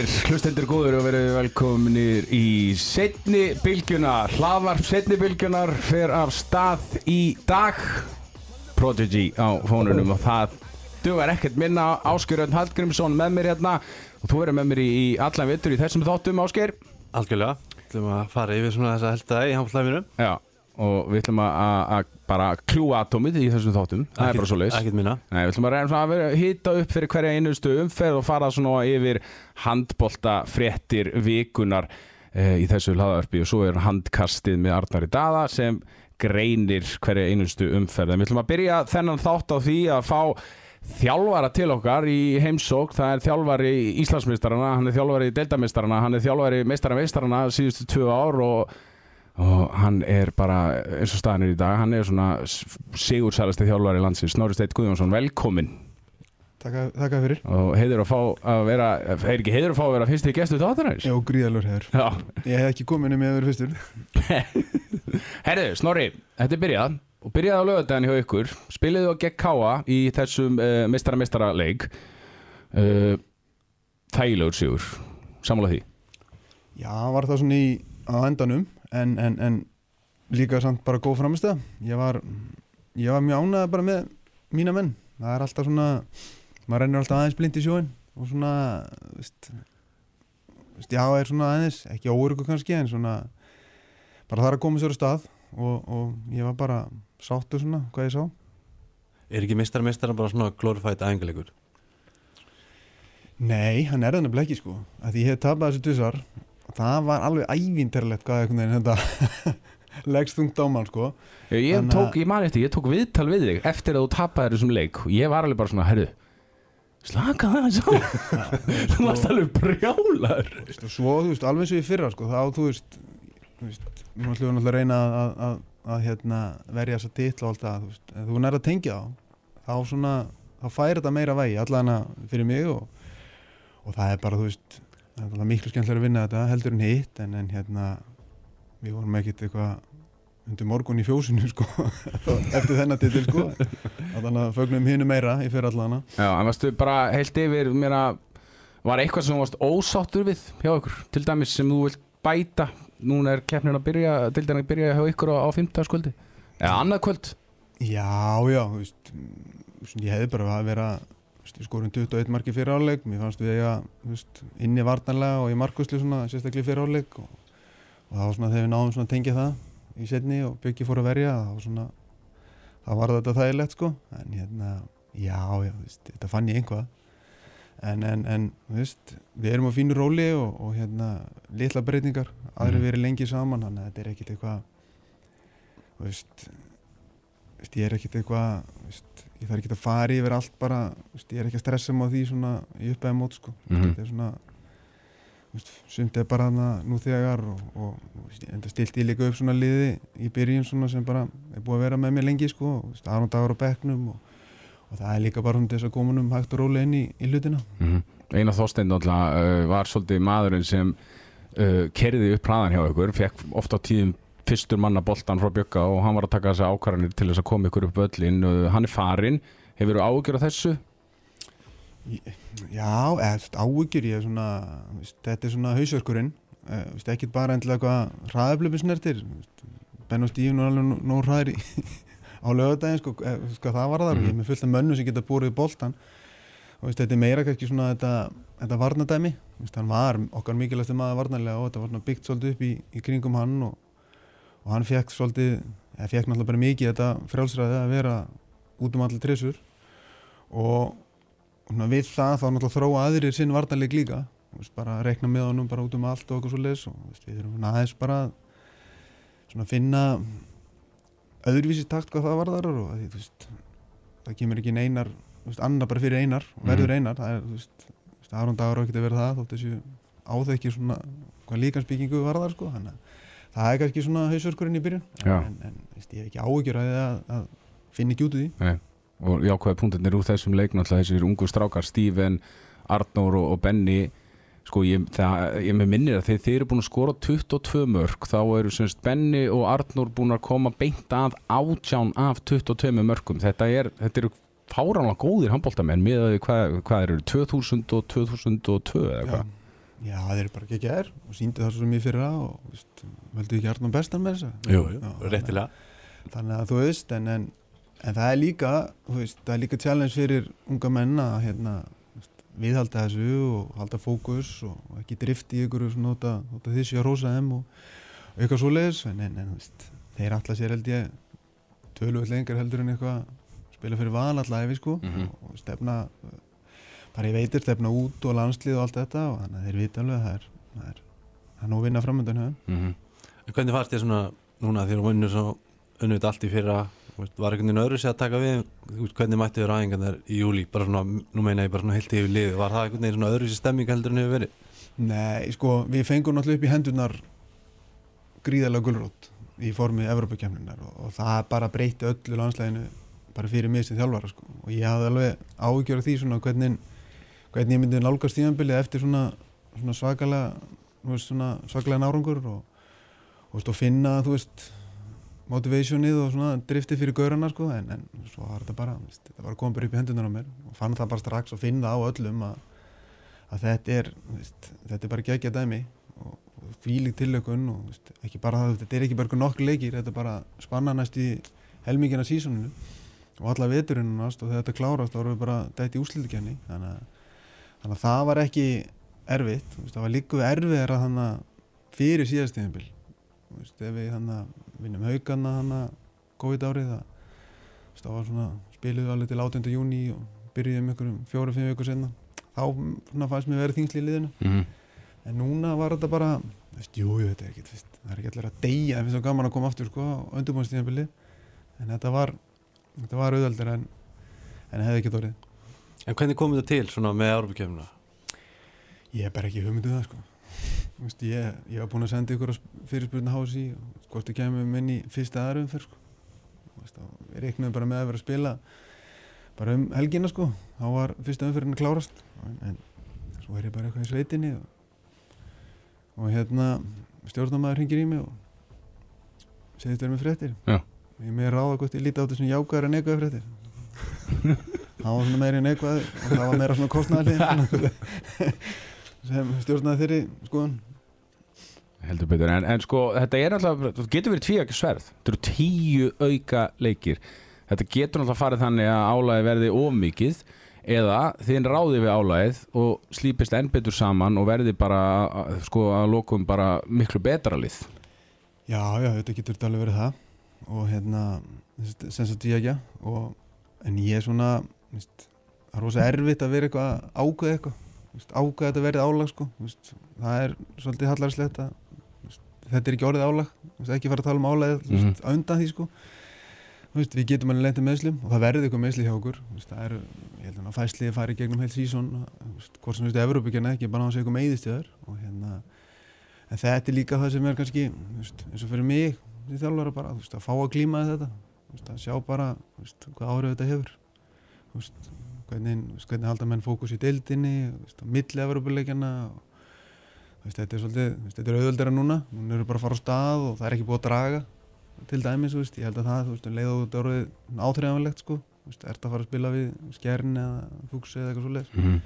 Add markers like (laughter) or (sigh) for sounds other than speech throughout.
sælir, hlustendur góður og verið velkominir í setni bylgjuna, hlaðvarp setni bylgjunar fer af stað í dag. Prodigy á fónunum og það dugar ekkert minna. Áskjörðun Hallgrímsson með mér hérna og þú verður með mér í, í allan vittur í þessum þáttum Áskjör Algjörlega, við ætlum að fara yfir svona þessa heldaði í handlæfinu Já, og við ætlum að, bara kljúa atómið í þessum þáttum. Það er bara svo Nei, við ætlum að reyna að hita upp fyrir hverja einustu umferð og fara svona yfir handbolta fréttir vikunar e, í þessu hlaðarpi og svo er handkastið með Arnari Dada sem greinir hverja einustu umferð. Við ætlum að byrja þennan þátt á því að fá þjálfara til okkar í heimsók það er þjálfari Íslandsmeistarana hann er þjálfari deildamestarana hann er þjálfari meistarameistarana síðustu tvö ár og og hann er bara eins og staðan er í dag hann er svona sigursælasti þjálfari landsins Snorri Steit Guðjónsson, velkomin Takk fyrir. Og heiður að fá að vera er ekki heiður að fá að vera fyrsti gestu þáttanæris Já, gríðalur Já, Ég hef ekki komið nema ég hefur fyrstur. (laughs) Herðu, Snorri, þetta er byrjað og byrjaði á lögadaginn hjá ykkur. Spiliðu á Káa í þessum uh, meistara-meistara leik uh, þægilegur sigur. Sammála því? Já, var það svona í á endanum en, en, en líka samt bara góð framist ég var ég var mjög ánægð bara með mína menn. Það er alltaf svona maður rennur alltaf aðeins blind í sjóin og svona veist, veist, já, er svona aðeins ekki óurugu kannski en svona bara það er að koma sér á stað og, og ég var bara sáttu svona hvað ég sá. Er ekki mistar mistar bara svona glorified æfingarleikur? Nei, hann er það nefnilega ekki sko. Að ég hef tapað þessu dussar það var alveg ævinterlegt hvað einhvern veginn þetta (laughs) leggst þungt á mann sko. Ég, ég Þannig að- tók, ég man eftir, ég tók viðtal við þig eftir að þú tapaði þessum leik og ég var alveg bara svona, herru slaka það á. (laughs) Þú varst alveg brjálar svo, þú veist, alveg eins og í fyrra sko, þá, þú veist, þú veist nú ætlum við náttúrulega að reyna að, að, að, að hérna, verja þessa titla og allt það, þú veist, þú nær að tengja þá, þá svona, þá færi þetta meira vægi, allan fyrir mig og, og það er bara, þú veist, það náttúrulega miklu skemmtilega að vinna þetta, heldur en hitt, en, en hérna, við vorum ekkit eitthvað undir morgun í fjósinu, sko, (laughs) eftir þennan titil, sko, þannig að fögnum hinu meira í fyrra allana. Já, en varstu bara heilt yfir að var eitthvað sem varst ósáttur við hjá ykkur, til dæmis sem þú vilt bæta núna er keppnin að byrja, til dæmis að byrja hjá ykkur á, á 50 skvöldi eða annað kvöld? Já, já, þú veist, ég hefði bara að vera, skorum 21 marki fyrir áleik, mér fannst við veist, inni vartanlega og í markuslu svona, sérstaklega fyrir áleik og, og það var svona þegar við náðum svona að tengja það í setni og Bjöggi fór að verja, það var svona, það var þetta þægilegt sko, en hérna, já, já, veist, þetta fann ég einhvað, en, en, en, veist, við erum á fínu róli og, og hérna, litla breytingar, aðri Mhm. verið lengi saman, þannig að þetta er ekkit eitthvað, veist, ég er ekkert eitthvað ég þarf ekki að fara yfir allt bara veist, ég er ekki að stressa mig á því svona í uppæði mót sko. Mhm. þetta er svona sumt er bara þarna nú þegar og, og veist, enda stilti ég líka upp svona liði í byrjun svona sem bara er búið að vera með mér lengi sko, og, Aron Dagur á bekknum og, og það er líka bara um þess að koma um hægt og rólega inn í, í hlutina mm Einar Þorstein náttúrulega uh, var svolítið maðurinn sem uh, kerði upp hraðan hjá ykkur fekk ofta á tíðum fyrstur manna boltan frá Bjögga og hann var að taka þessi ákvarðanir til þess að koma ykkur upp öllin uh, hann er farinn, hefur þú ágjör af þessu? Já, áhyggjur ég er svona, þetta er svona hausverkurinn. Veist, ekkert bara endilega hvað hraðaflöfum snertir veist, Ben og Stífn er alveg nó- nóg hraðir (laughs) á lögadaginn sko, eh, hvað það var þar, Mhm. ég er með fullt af mönnum sem geta búrið í boltan og þetta er meira kannski svona þetta, þetta varnadæmi, veist, hann var okkar mikilvægst maður varnarlega og þetta var byggt svolítið upp í, í kringum hann og, og hann fekk svolítið, eða fekk náttúrulega bara mikið þetta frjálsræði að vera út um allir trissur og við það þá náttúrulega þróa aðrir sinn varnarleik líka. Þú veist, bara að reikna með honum bara út um allt og okkur svo leis og þú veist, við þurfum aðeins bara að svona finna öðruvísi takt hvað það varðar og að, því, veist, það kemur ekki einar annar bara fyrir einar og verður einar. Það er, þú veist, Aron Dagur á ekki að vera það þótt þessu áþekki svona hvað líkansbyggingu varðar sko þannig að það er kannski svona hausverkurinn í byrjun. Já. en, en veist, ég hef ekki áhugjur að, að, að finna ekki út úr því. Nei. og jákvæða punktinir úr þessum leik náttúrulega þessir ungu strákar Steven, Arnór og, og Benny. Sko ég, það, ég minnir að þegar þeir eru búin að skora 22 mörg þá eru semst Benny og Arnór búin að koma beint að átján af 22 mörgum þetta, er, þetta eru fáránlega góðir handbóltamenn með að hvað, hvað eru 2000 og 2002 eða hvað já, þeir eru bara ekki ekki er og síndi það svo mjög fyrir að og veist, veldu ekki Arnum bestan með þess Jú, jú, réttilega þannig að þú veist en, en, en það er líka veist, það er líka challenge fyrir unga menn að hérna, viðhalda þessu og halda fókus og, ekki drift í ykkur út að, út að að rósa þeim og, og eitthvað svoleiðis en, en, veist, þeir alltaf sér held ég tölvöld lengur heldur en eitthvað spila fyrir val alltaf efi sko Mhm. og, og stefna bara ég veitir stefna út og landslið og allt þetta og þannig að þeir vita alveg að það er það er, það er nú vinna framöndan mm En hvernig fannst þér svona núna þegar hún vinnur svo unnið þetta allt í fyrra var einhvern veginn öðru sér að taka við? Hvernig mættu þér aðingan þar í júli bara svona, nú meina ég bara svona heilt yfir lið var það einhvern veginn svona öðru sér stemming heldur en hefur verið? Nei, sko, við fengum náttúrulega upp í hendunar gríðarlega gulrót í formi Evrópakefninar og, og það bara breytti öllu landslæginu bara fyrir mig sem þjálfara sko. og ég hafði alveg áhyggjör af því svona hvernig, hvernig ég myndi nálgast tíðanbilið eftir svona, svona svakalega svona svakalega nárangur og, og, og finna þú veist motivationið og svona driftið fyrir gaurana sko, en, en svo var þetta bara þetta var að koma bara upp í hendunar á mér og fann það bara strax og finna á öllum að að þetta er, veist, þetta er bara geggjað dæmi og, og fílig tilökun og veist, ekki bara það, þetta er ekki bara nokkur leikir, þetta er bara spanna næst í helmingina sísoninu og alla veturinn og þetta klárast þá erum við bara dætt í úsliðkenni þannig, að- þannig að það var ekki erfitt, veist, það var líka erfiðar að þannig að fyrir síðastíðinbil ef við þannig að vinnum haugana þannig að COVID árið það, veist, það var svona spiluðu alveg til 18. júni og byrjuðum ykkur um fjóru-fimm vikur senna þá svona, fannst mér verið þingsli í liðinu -hmm. en núna var þetta bara veist, jú, þetta er ekki, veist, það er ekki allir að deyja en finnst það gaman að koma aftur sko, á undirbúinstíðanbili en þetta var þetta var auðveldur en, en hefði ekki dórið En hvernig kom þetta til svona með Európa-kefnina? ég er bara ekki hugmynduð það sko veist, ég, ég var búinn að senda ykkur fyrirspurna hási hvort þið kemur inn í fyrsta aðra umferð sko. Veist, og við reiknum bara með að vera að spila bara um helgina sko þá var fyrsta umferðin að klárast en, en svo er ég bara eitthvað í sveitinni og, og hérna stjórnamaður hringir í mig og segist þér með fréttir Já. og ég með ráða hvort ég líti á þetta sem jákvæður en neikvæður fréttir (laughs) það var svona meiri neikvæð og það var meira svona kostnæðalið (laughs) sem stjórnaði þeirri skoðun. Heldur betur, en, en sko þetta er alltaf, þetta getur verið tví ekki sverð. Þetta eru tíu auka leikir. Þetta getur alltaf farið þannig að álæði verði ómikið eða þinn ráði við álæðið og slípist enn betur saman og verði bara sko að lokum bara miklu betra lið. Já, já, þetta getur alveg verið það. Og hérna, sem sagt ég ekki og, en ég er svona það er rosa erfitt að vera eitthvað að ákveða eitthvað, veist, ákveða þetta verið álag sko, veist, það er svolítið hallarslegt að veist, þetta er ekki orðið álag, veist, ekki fara að tala um álag mm Mhm. undan því sko. Veist, við getum alveg lendið meðslum og það verður eitthvað meðsli hjá okkur. Veist, það er, ég held að fæsliði fari gegnum heilt sísón, hvort sem við veistu Evrópíkjana ekki, bara á þessu eitthvað meiðist í þar og hérna en þetta er líka það sem er kannski þú veist, eins og fyrir mig því þjálfara bara, þú veist, að fá að glíma við þetta. Þú veist, að sjá bara þú veist, hvað árið þetta hefur. þú veist, hvernig, veist, hvernig halda menn fókus í deildinni þú veist, á milli Evropuleikjana þetta er svolítið, þetta er auðveldara núna. Núna eru bara að fara á stað og það er ekki búið að draga til dæmis, ég held að það þú veist, leið og þetta er orðið áþreifanlegt sko, veist, ert að fara að spila við skjærn eða fúksi eða eitthvað svoleiðis. Mm -hmm.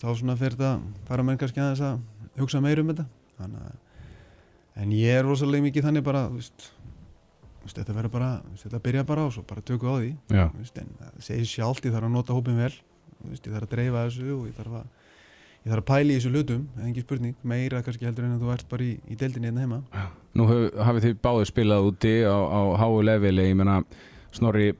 þá svona fyrir þetta fara menn kannski aðeins að hugsa meir um þetta. Að en ég er rosalega mikið þannig bara veist, veist þetta verður bara veist, þetta byrja bara á svo, bara tökum á því. Já, veist, en það segir sjálft, ég þarf að nota hópin vel. Ég þarf að dreifa þessu og ég þarf að ég þarf að pæla í þessu hlutum, engin spurning. Meira kannski heldur en að þú ert bara í, í deildinni hérna heima. Nú hef, hafið þið báðið spilað úti á, á háu leveli, ég menna Snorri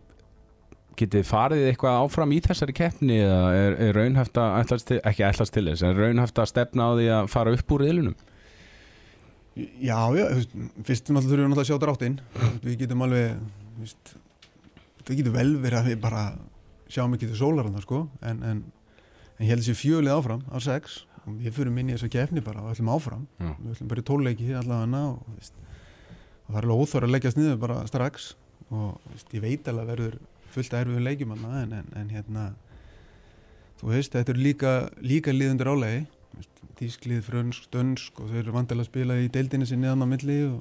getið farið eitthvað áfram í þessari keppni eða er, er raunhæft að ekki ætlast til þess, en raunhæft að stefna á því að fara upp úr riðlunum Já, já, fyrst náttúrulega þurfum við náttúrulega að sjá dráttinn. Við getum alveg veist, það getur vel verið að við bara sjáum ekki til sólaranda sko. En, en, en ég held þessi fjölið áfram á sex. Og við fyrir inn í þessa keppni bara og ætlum áfram. Já. við ætlum bara í tólleiki allavega og, þú veist, og það er alveg óþóra að leggjast niður bara strax. Og veist, ég veit alveg að verður fullt að erfiðu leikjum hana, en, en, en hérna þú veist, þetta er líka, líka liðundir álegi Þísklið, frönsk, dönsk og þau eru vantilega að spila í deildinni sinni þannig á milli og,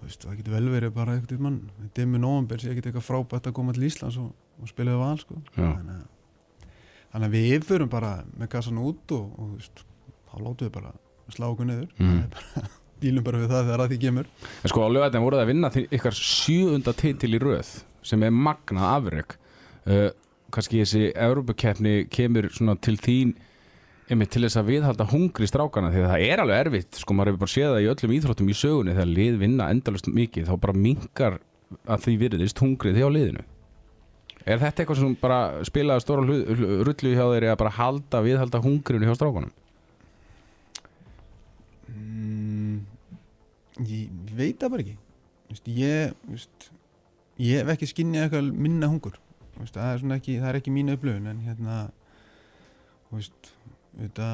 og veist, það getur vel verið bara eitthvað mann, dimmi nóvambir sé ekkert eitthvað frábært að koma til Íslands og, og spila við val sko. Þannig, að, þannig að við förum bara með gassan út og, og veist, þá látum við bara slá okkur niður. Mm. (laughs) Bílum bara við það þegar að því kemur. En sko á lögatum voruð að vinna ykkar sjöunda titil í röð sem er magna afreg uh, kannski þessi Európa-keppni kemur svona til þín einmitt til þess að viðhalda hungri strákana því að það er alveg erfitt, sko maður hefur bara séð það í öllum íþróttum í sögunni þegar lið vinna endalust mikið þá bara minkar að því virðist hungrið því á liðinu. Er þetta eitthvað sem bara spilaði stóra rullu hjá þeir að bara halda viðhalda hungrinu hjá strákunum? mm, ég veit það bara ekki. Veist, ég, veist, ég hef ekki skinnið eitthvað minna hungur. Veist, það, er ekki, það er ekki mínu upplöfun en hérna þú veist, þetta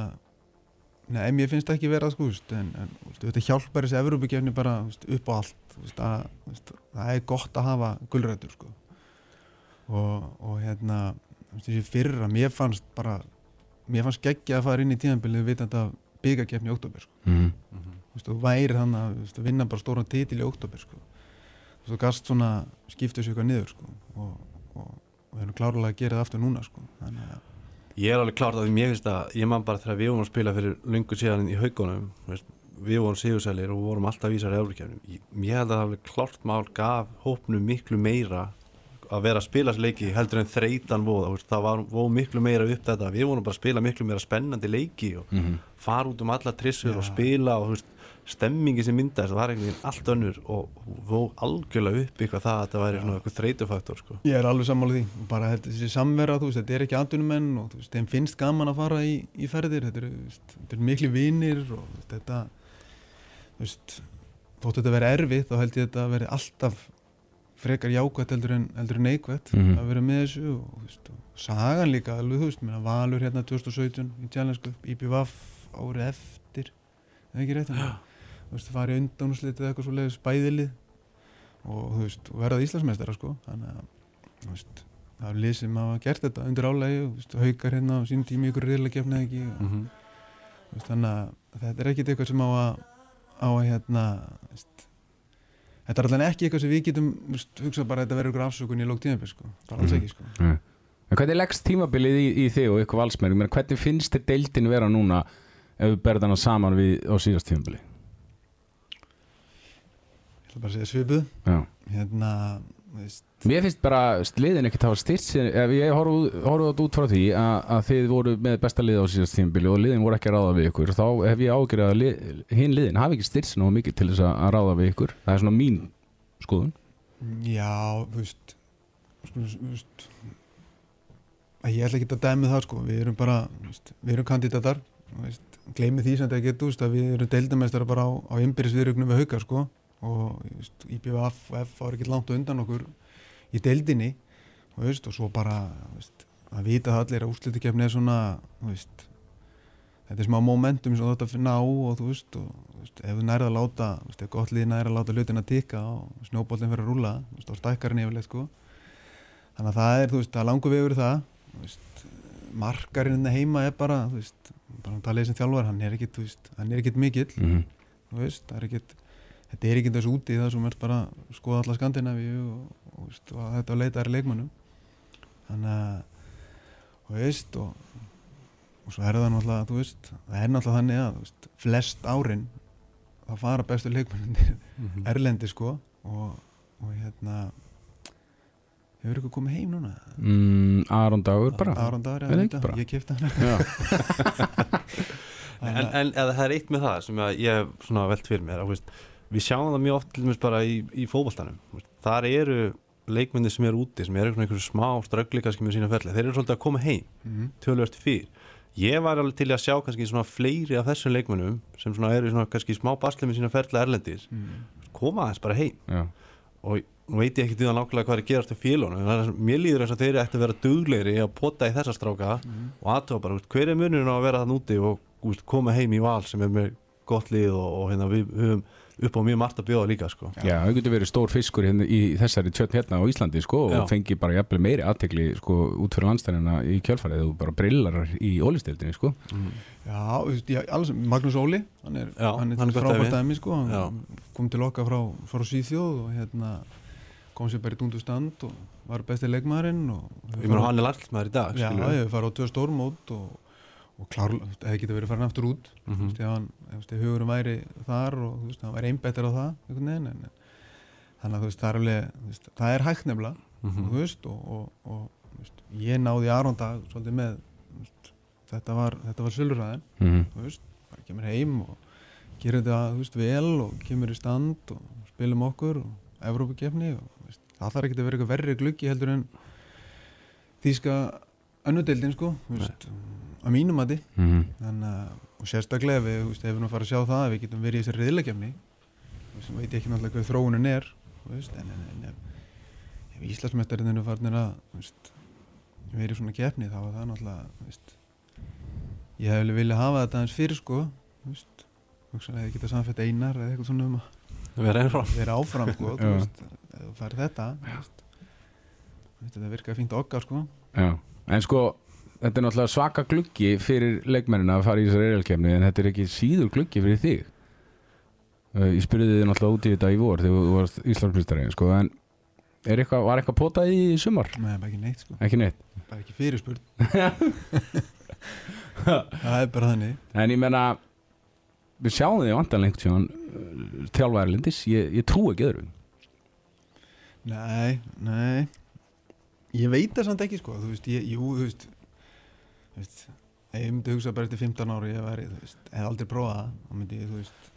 Nei, mér finnst það ekki vera sko, veist, en, en veist, þetta hjálpar þessi Evrópukefni bara veist, upp á allt veist, að, veist, það er gott að hafa gulrætur sko. og, og hérna þessi fyrra, mér fannst bara mér fannst geggja að fara inn í tíðanbilið vitandi að byggakefni í oktober sko. Mm. Veist, þú væri þannig að vinna bara stóran titil í oktober sko. veist, þú gast svona skipta sér eitthvað niður sko. og, og, og við erum klárlega að gera það aftur núna sko. þannig að Ég er alveg klárt að því mér finnst að ég man bara þegar við vorum að spila fyrir lungu síðan í haugunum veist, við vorum sigursælir og vorum alltaf í Európa-kefnum ég held að það alveg klárt mál gaf hópnum miklu meira að vera að spila þessi leiki heldur en þreytan voða það var voð miklu meira upp þetta. Við vorum bara að spila miklu meira spennandi leiki og Mm fara út um alla trissur Já. og spila og veist, stemmingi sem myndaðist það var einhvern veginn allt önnur og vóð algjörlega upp eitthvað það að þetta væri svona eitthvað þreytufaktor sko. Ég er alveg sammála því bara þetta, þessi samvera, þú veist, þetta er ekki atvinnumenn og þú veist, þeim finnst gaman að fara í, í ferðir þetta eru, þú eru miklu vinir og þú veist, þetta þú veist, þótt þetta veri erfið þá held ég þetta að veri alltaf frekar jákvætt heldur en, heldur en neikvætt Mhm. að vera með þessu og, þú veist, og sagan líka alveg, þú veist, minna Valur hérna 2017 í Challenge Cup, IPVAF árið eftir, það er ekki rétt ja. Veist, farið undanúslitið eitthvað svo leiðis bæðilið og þú veist, verðað Íslandsmeistara sko, þannig að þú veist, það er lið sem hafa gert þetta undir álægi og þú veist, haukar hérna á sín tími ykkur reyðlega gefna ekki og, mm -hmm. þú veist, þannig að þetta er ekkit eitthvað sem á að á að hérna þú veist, þetta er allan ekki eitthvað sem við getum þú veist, hugsað bara að þetta verður ykkur afsökun í lók tíðanbyrg sko, bara alls Mhm. ekki sko En hvernig leggst tímabilið í, í þig og ykkur meina, Hvernig finnst þér deildin vera núna ef við berðum hana saman við á síðast tímabili? Ætla bara að segja svipuð. Hérna, Mér finnst bara liðin ekkert hafa styrt ég horfði þetta út frá því að, að þið voru með besta lið á síðast tímabili og liðin voru ekki að ráða við ykkur þá hef ég ágjörð að lið, hinn liðin hafi ekki styrt náðu mikið til þess að, að ráða við ykkur. Það er svona mín skoðun. Já, þú veist þú veist að ég ætla ekki að dæmi það sko. Við erum bara, veist, við erum kandidatar gleymi því sem þetta getur að við erum deildamestara bara á, á innbyrðisviðrögnum við hauka sko og þú veist, IBF og F var ekki langt undan okkur í deildinni þú veist, og svo bara veist, að vita það allir að úrslutikefni er svona veist, þetta er smá momentum sem þú ætti að finna á og þú veist, og, ef þú nærið að láta ef gott lið nærið að láta hlutin að tikka og snjóbollin fyrir að rúla og stækkar hann yfirleitt sko þannig að það er, þú veist, það er langur vegur í það hérna heima er bara, þú veist, bara að tala sem þjálfar hann er ekkit, þú veist, hann er ekkit mikill mm -hmm. þú veist, það er ekkit þetta er ekkit þessu úti það sem er bara að skoða alla Skandinavíu og, og, veist, og þetta að leita er leikmannum þannig að þú veist og, og svo er það náttúrulega þú veist, það er náttúrulega þannig að þú veist, flest árin það fara bestu leikmannir erlendi sko og, og hérna hefur ykkur komið heim núna? Mm, Aron Dagur bara. Aron Dagur, Er ekki bara? ég kipta hann. Já. (laughs) en, en eða það er eitt með það sem að ég hef svona velt fyrir mér að, þú veist, við sjáum það mjög oft til dæmis bara í, í fótboltanum þú veist, þar eru leikmyndir sem eru úti sem eru einhverju smá ströggli kannski með sína ferli þeir eru svolítið að koma heim Mhm. tölvöld fyrr ég var alveg til að sjá kannski svona fleiri af þessum leikmönnum sem svona eru svona kannski smá basli með sína ferli erlendis Mhm. koma aðeins bara heim Já. og nú veit ég ekki til það nákvæmlega hvað er að gerast á félunum en það er, mér líður eins og þeir ætti að vera duglegri að pota í þessa stráka Mhm. og aðtóa bara, veist, hver er munurinn á að vera þann úti og veist, koma heim í val sem er með gott lið og, og hérna, við, við höfum upp á mjög margt að bjóða líka sko. Já, það getur verið stór fiskur hérna í þessari tjötn hérna á Íslandi sko Já. og fengi bara jafnvel meiri aðtekli sko út fyrir landstænina í kjölfarið og bara brillar í ólistildinni sko Já, veist, ég, alls, Magnús Óli hann er, Já, hann er, hann frábært dæmi. dæmi sko, hann Já. kom til okkar frá, frá Svíþjóð og hérna kom sér bara í dundu stand og var besti leikmaðurinn og ég meina hann er landsmaður í dag Já, ég fara á tvö stórmót og, og klárlega, þú veist, hefði getið verið farin aftur út Mhm. hann, ef, þú veist, ef hugurum væri þar og þú veist, hann væri einbettir á það einhvern veginn, en, þannig að þú veist, það er alveg, það er hægt nefnilega Mhm. þú veist, og, og, og veist, ég náði Arondag svolítið með veist, þetta var, þetta var sölurræðin mm þú veist, bara kemur heim og gerir þetta, þú veist, vel og kemur í stand og spilum okkur og Evrópukefni og veist, það þarf ekki að vera eitthvað verri gluggi heldur en þýska önnudeildin, sko, þú veist að mínum að -hmm. þannig að, og sérstaklega við, veist, ef við nú fara að sjá það að við getum verið í þessari riðlakefni sem veit ekki náttúrulega hvað þróunin er veist, en, en, en ef, ef Íslandsmeistarinn er farnir að veist, verið í svona kefni þá er það náttúrulega ég hef vel viljað hafa þetta aðeins fyrir sko hefði getað samfætt einar eða eitthvað svona um að erum frá vera áfram sko, (laughs) þú fær þetta þetta virkaði fínt okkar sko. Já, en sko þetta er náttúrulega svaka gluggi fyrir leikmennina að fara í þessari reylkefni en þetta er ekki síður gluggi fyrir þig. Uh, Ég spurði þið náttúrulega út í þetta í vor þegar þú varst Íslandsmyndstarinn sko en er eitthvað, var eitthvað potað í sumar? Nei, ekki neitt sko, Ekki neitt? Bara ekki fyrirspurn. (laughs) Það er bara þannig. En ég menna við sjáum þig vantanlengt sjóðan þjálfa erlendis, ég, ég trú ekki öðru. Nei, nei. Ég veit það samt ekki sko. Þú veist, ég, jú, þú veist veist, ef ég myndi hugsa bara eftir 15 ára ég væri, þú veist, hef aldrei prófað það þá myndi ég, þú veist,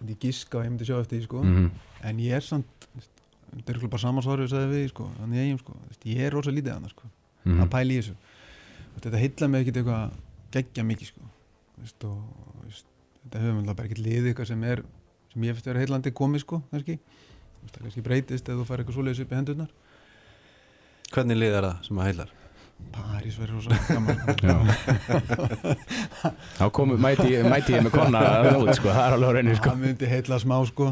myndi ég giska og ég myndi sjá eftir því, sko. -hmm. en ég er samt, þú veist, þetta er bara samansvarið við sagði við, sko, þannig ég eigum, sko. Veist, ég er rosa lítið annars, sko, Mhm. að pæla í þessu. Veist, þetta heilla mig ekkit eitthvað geggja mikið, sko. Veist, og, veist, þetta hefur mér bara ekkit liðið eitthvað sem er, sem ég finnst að vera heillandi komið, sko, kannski. Það kannski breytist ef þú fær eitthvað svoleiðis upp í hendurnar. Hvernig lið er það sem að heilar París verður rosa gaman. Já. Þá komu, mæti, mæti ég með konna að út sko, það er alveg á reyni sko. Það myndi heilla smá sko.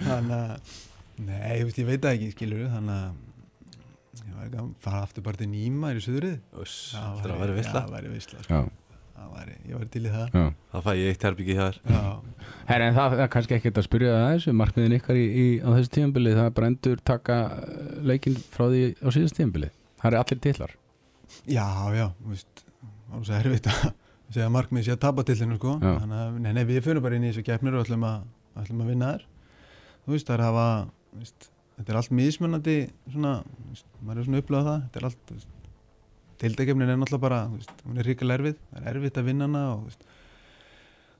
Þannig að nei, ég, veist, ég veit það ekki, skilur þannig að ég var ekki að fara aftur bara til Nýma í Suðrið. Það að vera vissla það væri vissla sko. Það væri, ég var til í það. Já. Það fæ ég eitt herbyggi hér já, Herra, en það er kannski ekkert að spyrja það þessu markmiðin ykkar í, í, á þessu tíðanbili það er bara endur taka eh, leikinn frá því á síðast tíðanbili það er allir tillar já, já þú veist, það var svo erfitt að segja markmið sé að tapa til hennu sko. Já. þannig að, nei, nei, við fyrir bara inn í þessu keppnir og ætlum að, ætlum að vinna þær. Þú veist, það er að hafa þú veist, þetta er allt mismunandi svona, þú veist, maður er svona upplöðað það. Þetta er allt, deildakefnin er náttúrulega bara, þú veist, hún er ríkilega erfið. Það er erfitt að vinna hana og þú veist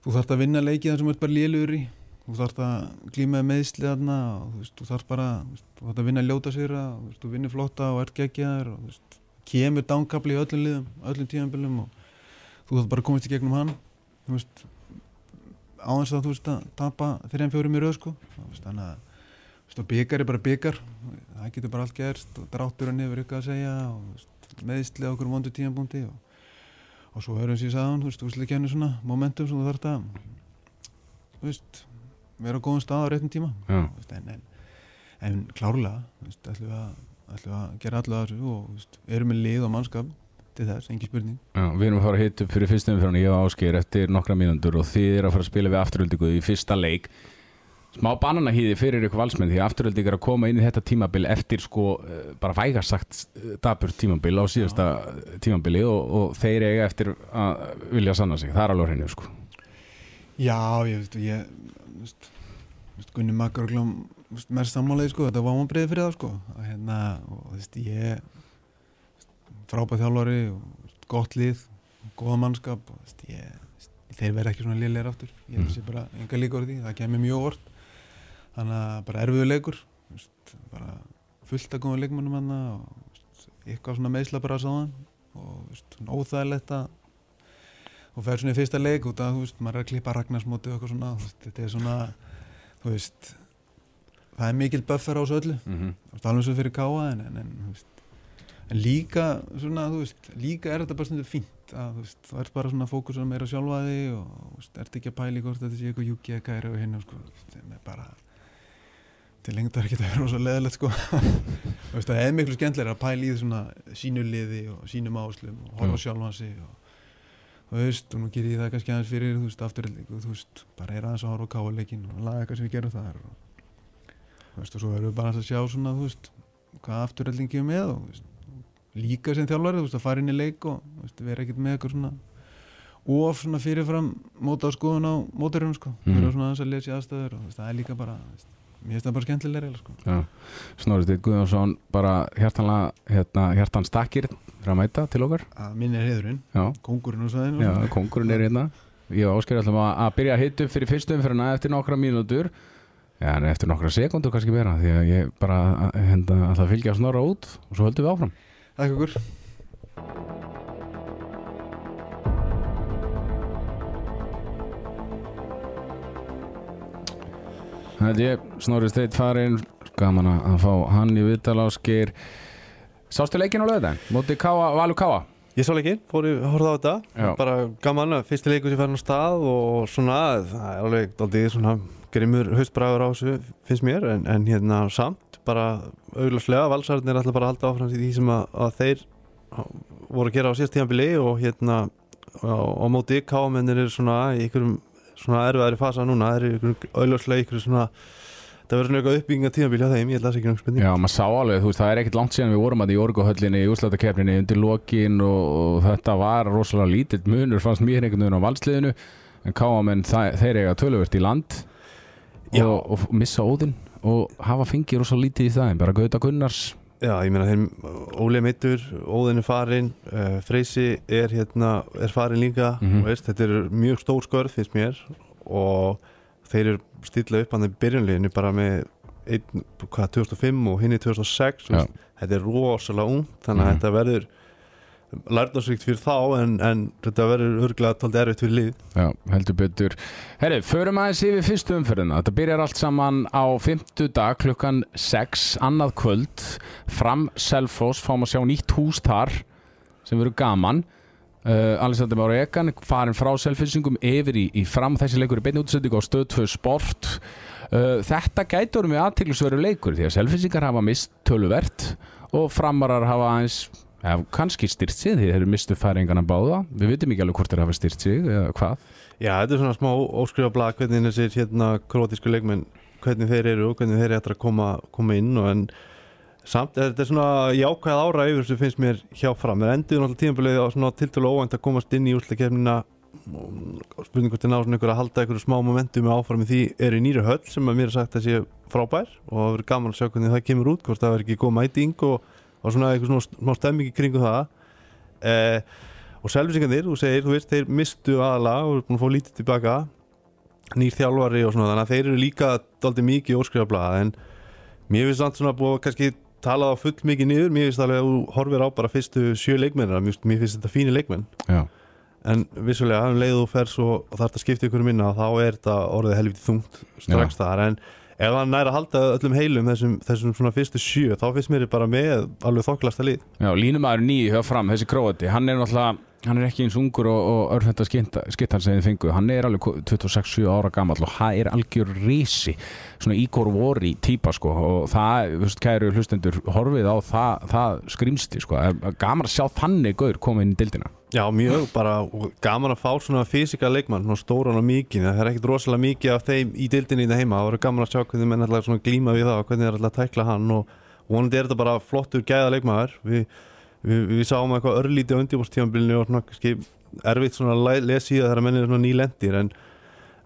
þú þarft að vinna leikið þar sem þú ert bara lélugur í. Þú þarft að glíma með meðsli þarna og þú veist, þú þarft bara þú, veist, þú þarft að vinna ljóta sigra og þú veist, þú vinnir flotta og ert geggjaður og þú veist, kemur dánkabli í öllum liðum, öllum tíðanbylum og þú þarft bara að komast í gegnum hann. Þú veist á þess að þú veist að tapa þrejum fjórum í röð sko. Þannig að þú veist, og byggar er bara byggar það getur bara allt gerst og dráttur hann yfir ykkur að segja og meðsli á okkur vondu tíðanbúndi og, og svo erum við sagðan, þú veist, þú ekki henni svona momentum sem þú þarft að þú veist, vera á góðum stað á réttum tíma. Veist, en, en, en klárlega þú veist, ætlum við að, ætlum við að gera allu að þessu og veist, erum með lið og mannskap til þess, engi spurning. Já, við erum að fara að hita upp fyrir fyrstum hann ég og Ásgeir eftir nokkra mínútur og þið er að fara að spila við afturöldingu í fyrsta leik smá bananahýði fyrir ykkur valsmenn því afturölding er að koma inn í þetta tímabil eftir sko eh, bara vægarsagt dabur tímabil á síðasta tímabili og, og þeir eiga eftir að vilja sanna sig, það er alveg hreinu sko. Já, ég veist, ég veist, veist, Gunni Makkar veist, mér sammálaði, sko, þetta var vonbreiði fyrir það, sko. Og hérna, og þú veist, ég veist, frábæð þjálfari og veist, gott lið, góða mannskap og þú veist, ég, veist, þeir verða ekki svona liðleir aftur, ég Mm. þessi bara enga líka orði, það kemur mjög orð þannig að bara erfiðu leikur bara fullt að góða leikmannum hann og eitthvað svona meðsla bara að sáðan og svona óþægilegt að og fer svona í fyrsta leik út að maður er að klippa Ragnarsmóti og eitthvað svona, veist, þetta er svona veist það er mikil buffer á þessu öllu mm -hmm. alveg svo fyrir káa en, en, en, en líka svona, veist, líka er þetta bara fínt veist, að, þú ert bara svona fókusum meira á sjálfa þig og ert ekki að pæli hvort þetta sé eitthvað júki eða kæri og hinn sko, sem er bara til lengdar ekki það er rosa leðilegt sko það er miklu skemmtilega að pæli í því sínu liði og sínum áslum og horfa á sjálfa sig og þú veist, og nú ger ég það kannski aðeins fyrir þú veist, afturhalding og þú veist, bara er aðeins að horfa á káleikin og laga eitthvað sem við gerum þar og þú veist, og svo erum við bara að sjá svona, þú veist, hvað afturhalding gefur með og veist, líka sem þjálfari, þú veist, að fara inn í leik og veist, vera ekkert með eitthvað svona of svona fyrirfram móta á skoðun á móturum, sko, Mhm. vera svona aðeins að lesa í aðstæður og það er líka bara, þú veist, mér finnst það bara skemmtilega eiginlega, sko. Snorri Steinn Guðjónsson bara hjartanlega, hérna, hjartan stakkir að mæta til okkar. Að minni er heiðurinn, Já, kongurinn og já kongurinn er hérna. Ég og Ásker ætlum að, að byrja að hita upp fyrir fyrstum fyrir hana eftir nokkra mínútur. Já, eftir nokkra sekundur kannski vera því að ég bara að- hérna, að það fylgja Snorra út og svo höldum við áfram. Takk okkur Það er Snorri Steinn farinn. Gaman að fá hann í viðtal Ásker Sástu leikin á löðan? Móti Káa, Valur Káa Ég sá leikinn, fór í horfða á þetta. Já. bara gaman að fyrsti leikur sem fær á stað og svona, það er alveg aldrei svona grimmur haustbræður á þessu finnst mér, en, en hérna samt bara augláslega, valsarðin er alltaf bara að halda áfram því sem að, að þeir voru að gera á síðast tíðanbili og hérna á, á móti káamennir eru svona í einhverjum svona erfiðari fasa núna, það er augláslega einhverjum svona það verður svona eitthvað uppbygginga tíðanbili á þeim, ég sé ekki náttúrulega Já, maður sá alveg, þú veist, það er ekkert langt síðan við vorum að í orguhöllinni í úrslættakefninni undir lokin og, og þetta var rosalega lítill munur, fannst mér einhvern veginn á valsliðinu en káamenn þeir eiga töluvert í land og, og missa óðinn og hafa fengið rosalega lítið í það bara Gauta Gunnars Já, ég meina þeim Óli Mittur, Óðin er farin uh, Freysi er hérna er farin líka, mm veist, þetta er mjög stór skörð finnst mér og þeir eru stilla upp hann í byrjunleginu bara með einn, hvað, 2005 og hinn í 2006 Já. veist, þetta er rosalega ung þannig að Mhm. þetta verður lærnarsvíkt fyrir þá en, en þetta verður örgulega tóldi erfitt fyrir lið Já, heldur betur. Herri, förum aðeins yfir fyrstu umferðina. Þetta byrjar allt saman á 50 dag klukkan 6, annað kvöld. Fram Selfoss, fáum að sjá nýtt hús þar sem verður gaman. Uh, Alexander Mára Egan farin frá Selfossingum yfir í, í fram. Þessi leikur í beinni útsendingu á stöð 2 sport. Uh, Þetta gætur með aðtiklisveru leikur því að Selfossingar hafa mist töluvert og framarar hafa aðeins Ja, kannski styrt sig þeir eru mistu færingana báða. Við vitum ekki alveg hvort þeir hafa styrt sig eða hvað. Já, þetta er svona smá óskrifa blað hvernig þessir hérna krótísku leikmenn hvernig þeir eru og hvernig þeir eru eftir að koma, koma inn og en samt er þetta svona jákvæð ára yfir sem finnst mér hjá fram. Er endur náttúrulega tímabilið á svona tiltölu óvænt að komast inn í úrslækjefnina spurning hvort þið ná svona ykkur að halda ykkur smá momentum áfram í því er í nýri höll sem að mér er sagt að sé frábær og það verður gaman að sjá hvernig það kemur út hvort það verður ekki góð mæting og, og svona eitthvað smá stemming í kringum það. Eh, og selvisingarnir, þú segir, þú veist, þeir mistu aðala og eru búin að fá lítið tilbaka. Nýr þjálfari og svona þannig að þeir eru líka daldið mikið óskrifablaða en mér finnst samt svona búið að kannski talað á full mikið niður, mér finnst alveg að þú horfir á bara fyrstu sjö leikmennir mér finnst- þetta fínir leikmenn. Já, en vissulega, um leið þú fer svo og þarf að skipta ykkur minna þá er þetta orðið helviti þungt strax þar en ef hann næri að halda öllum heilum þessum, þessum svona fyrstu sjö þá finnst mér bara með alveg þokklasta lið. Já, línumæður nýju hjá fram, þessi króati hann er náttúrulega, hann er ekki eins ungur og, og örfenda skittan sem þið fengu hann er alveg 26-7 ára gammal og hann er algjör risi svona Igor Vori típa sko og það, þú veist, kæru hlustendur horfið á það, það skrýmsti sko. Gaman að sjá þannig gaur koma inn í dildina Já, mjög bara gaman að fá svona fysika leikmann, svona stóran og mikið það er ekkit rosalega mikið af þeim í dildinni í það heima, það voru gaman að sjá hvernig menn að glíma við það og hvernig þeir ætla að tækla hann og vonandi er þetta bara flottur gæða leikmaður. Við, við, við sáum eitthvað örlítið á undirbúrstífambilinu og svona erfitt svona að lesa í það er svona nýlendir en,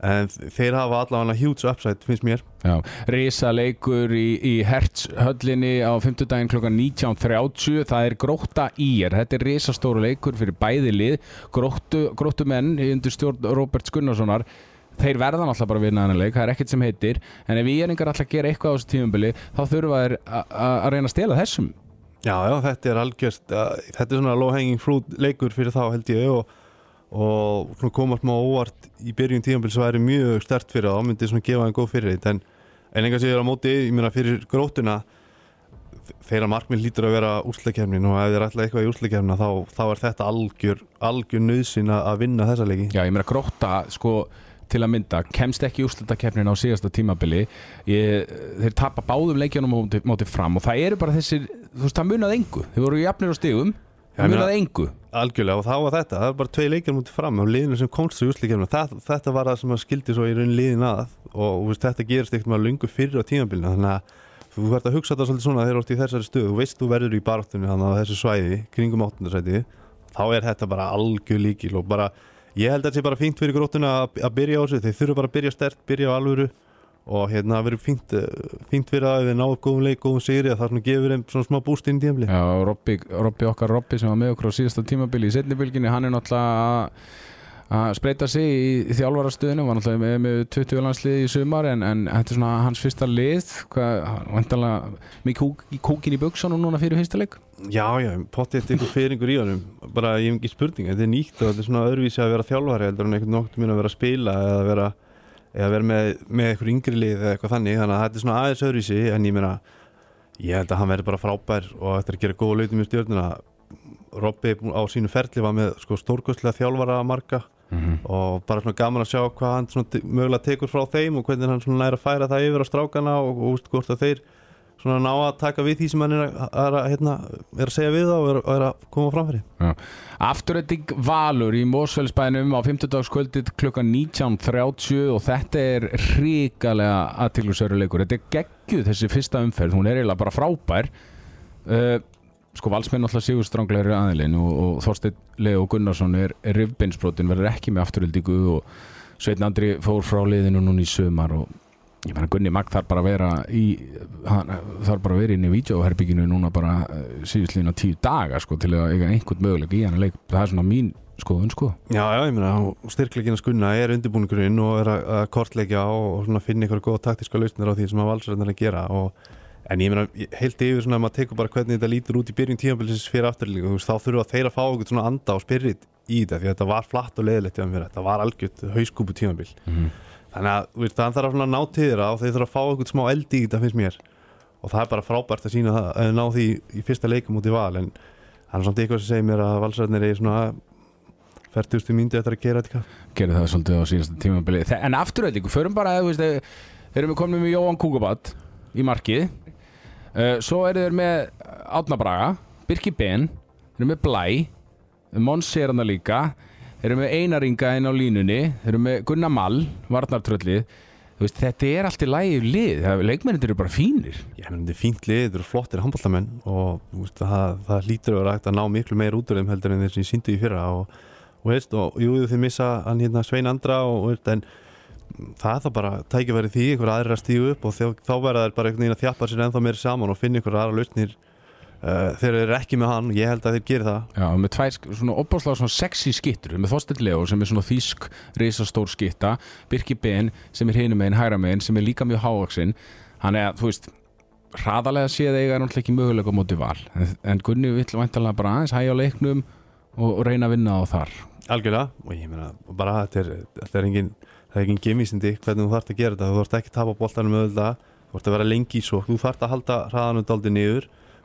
en þeir hafa allavega huge upside finnst mér. Já, risa leikur í, í Hertz-höllinni á 50 daginn klokkan 19.30 það er gróta ír, þetta er risastóru leikur fyrir bæði lið. Gróttu, gróttu menn undir stjórn Robert Gunnarssonar. Þeir verða náttúrulega bara að vinna þennan leik, það er ekkert sem heitir. En ef við eringar alltaf að gera eitthvað á þessu tífumbili þá þurfa a- að reyna að stela þessum. Já, já, þetta er algjörst uh, þetta er svona low hanging fruit leikur fyrir þá held ég og, og svona komast má óvart í byrjun tíðanbils svo er mjög stert fyrir það, þá myndi svona gefa en góð fyrir þetta en, en enga sér á móti, ég meina fyrir grótuna þeirra markminn lítur að vera úrslækjafnin og ef þeir ætla eitthvað í úrslækjafna þá, þá er þetta algjör, algjör nöðsyn að vinna þessa leiki. Já, ég meina gróta, sko, til að mynda kemst ekki úrslutakeppnin á síðasta tímabili. Ég, þeir tapa báðum leikjanum móti, móti fram og það eru bara þessir þú veist, það munað engu, þeir voru jafnir á stigum það meina- munað engu. Algjörlega og þá var þetta, það var bara tvei leikir mútið fram og liðinu sem komst í úrslækjafna þetta var það sem að skildi svo í raun liðin að og veist, þetta gerist eitthvað með lungu fyrir á tímabilinu þannig að þú verður að hugsa þetta svolítið svona þegar þú ert í þessari stöðu, þú veist þú verður í baráttunni þannig að þessu svæði, kringum áttundasæti þá er þetta bara algjör líkil og bara, ég held að þetta sé bara fínt fyrir grótuna að, að byrja á þessu, þeir þurfa bara að byrja stert, byrja á alvöru og hérna það verður fínt, eh, fínt fyrir að þeir náðu góðum leik, góðum sigri að það svona gefur þeim svona smá búst inn í tímabili Já, Robby, Robby okkar Robby sem var með okkur á síðasta tímabili í setnibylginni, hann er náttúrulega að- að spreita sig í, í þjálfarastöðinu, var náttúrulega með, með 20 landslið í sumar en, en þetta er svona hans fyrsta lið, hvað, vantanlega mikið kúk, í kúkin í buksunum núna fyrir fyrsta leik? Já, já, pottið eitthvað fyrringur í honum. Bara ég hef ekki spurning, þetta er nýtt og þetta er svona öðruvísi að vera þjálfari heldur en einhvern nokkuð minn að vera að spila eða vera, eða vera með, með eitthvað yngri lið eða eitthvað þannig, þannig að þetta er svona aðeins öðruvísi en ég meina, ég held að hann verður bara frábær og er að gera góða lautum í stjórnuna Robby á sínu ferli var með sko, stórkostlega þjálfara marga og bara svona gaman að sjá hvað hann mögulega tekur frá þeim og hvernig hann næra að færa það yfir á strákana og, og úst, hvort að þeir svona ná að taka við því sem hann er að, er að, hérna, er að segja við þá og er, er að koma framfæri Afturrætting Valur í Mósfellsbænum á 50 dagskvöldið klukkan 19.30 og þetta er ríkalega aðtillusöru leikur. Þetta er geggjuð þessi fyrsta umferð, hún er eiginlega bara frábær. Uh, sko valsmenn alltaf sigur stránglegri aðilinn og, og Þorsteinn Leo Gunnarsson er, er rifbeinsbrotin, verður ekki með afturrættingu og Sveitn Andri fór frá liðinu núna í sumar og ég meina Gunni Magg þarf bara að vera í hann þarf bara að vera inn í vídeoherbygginu núna bara síðustlíðina tíu daga sko til að eiga einhvern möguleik í hann leik. Það er svona mín skoðun sko. Já, já, ég meina, styrkleikina skunna er undirbúningurinn og er að, að kortleikja og, finna ykkur góða taktiska lausnir á því sem að valsarðin er að gera og, en ég meina, heilt yfir svona að maður tekur bara hvernig þetta lítur út í byrjun tímabilisins fyrir afturlíku, þá þurfa þeir að fá okkur svona anda og spyrir í þetta því að þetta var flatt og hjá þeim fyrir, þetta var algjört hauskúpu tímabil Mhm. Þannig að veist, það þarf að ná til þeirra og þeir þurfa að fá okkur smá eldi í þetta finnst mér. Og það er bara frábært að sína það að ná því í fyrsta leikum út í val en það er samt eitthvað sem segir mér að valsarðinir er svona færtustu myndi eftir að gera þetta gerir það svolítið á síðasta tímabili. En afturrættingu, förum bara veist, eh, við komin með Jóhann Kúkabat í markið. Uh, svo eru þeir með Átna Braga Birki Ben, þeir eru með Blæ Monsi er hann líka þeir eru með Einaringa inn á línunni? Þeir eru með Gunnar Mall, Varnartröllið? Veist, þetta er allt í lægi lið, leikmennir eru bara fínir. Já, þetta er fínt lið, þetta eru flottir handbóltamenn og veist, það, það lítur að vera hægt að ná miklu meir út úr þeim heldur en þeir sem ég síndi í fyrra og, og, veist, og jú, þið missa hann hérna Svein Andra og, en það er það bara tækifæri því, einhver aðrir að stígu upp og þá, verða þeir bara einhvern veginn að þjappa sér ennþá meir saman og finna einhver aðra lausnir uh, þeir eru ekki með hann, ég held að þeir geri það. Já, með tvær svona opbáslega svona sexy skittur með Þorstein Leo sem er svona þýsk risastór skitta, Birki Ben sem er hinum megin, hægra megin, sem er líka mjög hávaksinn hann er þú veist hraðalega séð eiga er náttúrulega ekki mögulega á móti val, en, en Gunni vill væntalega bara aðeins hægja á leiknum og, og reyna að vinna á þar. Algjörlega, og ég meina bara þetta er, þetta er engin það er engin gemisindi hvernig þú þarft að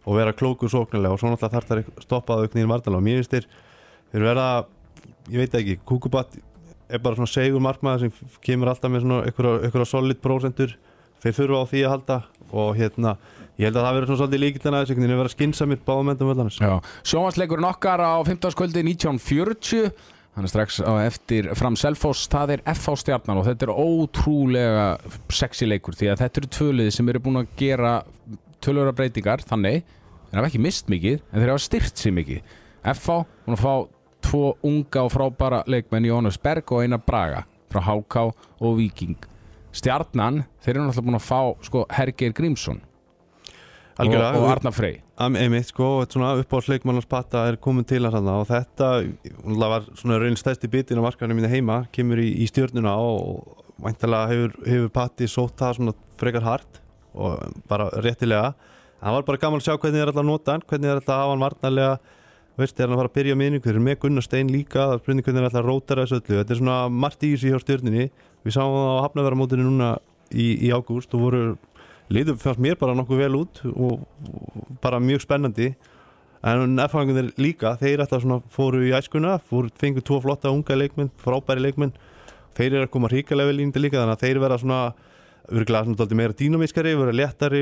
og vera klókur sóknarlega og svo náttúrulega þarft að stoppa það auknir vartalega og mér finnst þér þeir verða, ég veit ekki Kukubat er bara svona segur markmaður sem kemur alltaf með svona einhverja solid prósentur, þeir þurfa á því að halda og hérna, ég held að það verður svona svolítið líkildina þess að vera skinsamir báðamendum völdannars Já, sjónvarsleikurinn okkar á 15. skvöldi 1940 hann er strax á eftir fram Selfoss, það er FH stjarnan og þetta er ótrúlega sexy leikur því að þetta eru tvölið sem eru búin að gera tölvöra breytingar þannig, þeir hafa ekki mist mikið en þeir hafa styrt sér mikið. FH, búin að fá tvo unga og frábæra leikmenn Jónas Berg og Einar Braga frá HK og Viking stjarnan, þeir eru náttúrulega búin að fá sko, Hergeir Grímsson. Og, og Arnar Frey. Einmitt sko, svona uppáhaldsleikmannars patta er komin til hans þarna og þetta var svona raun stæsti bitin á markanum mínu heima, kemur í, í stjörnuna og væntalega hefur, hefur patti sótt það svona frekar hart og bara réttilega. Það var bara gaman að sjá hvernig þeir ætla að nota hann hvernig þeir ætla að hafa hann varnarlega. Veist, þeir ætla að fara að byrja þeir eru með Gunnar Stein líka það er spurning hvernig þeir ætla að rótara þessu öllu. Þetta er svona margt í þessu hjá stjörnunni. Við sáum það á hafnaverðamótinu núna í, í ágúst og voru litur fannst mér bara nokkuð vel út og, og bara mjög spennandi. En F-fangunir líka, þeir svona fóru í æskuna, fóru, fengu tvo flotta unga leikmenn, frábæri leikmenn. Þeir eru að koma ríkalega vel índi líka þannig að þeir vera svona örgulega svona dálítið meira dýnamískari, vera léttari.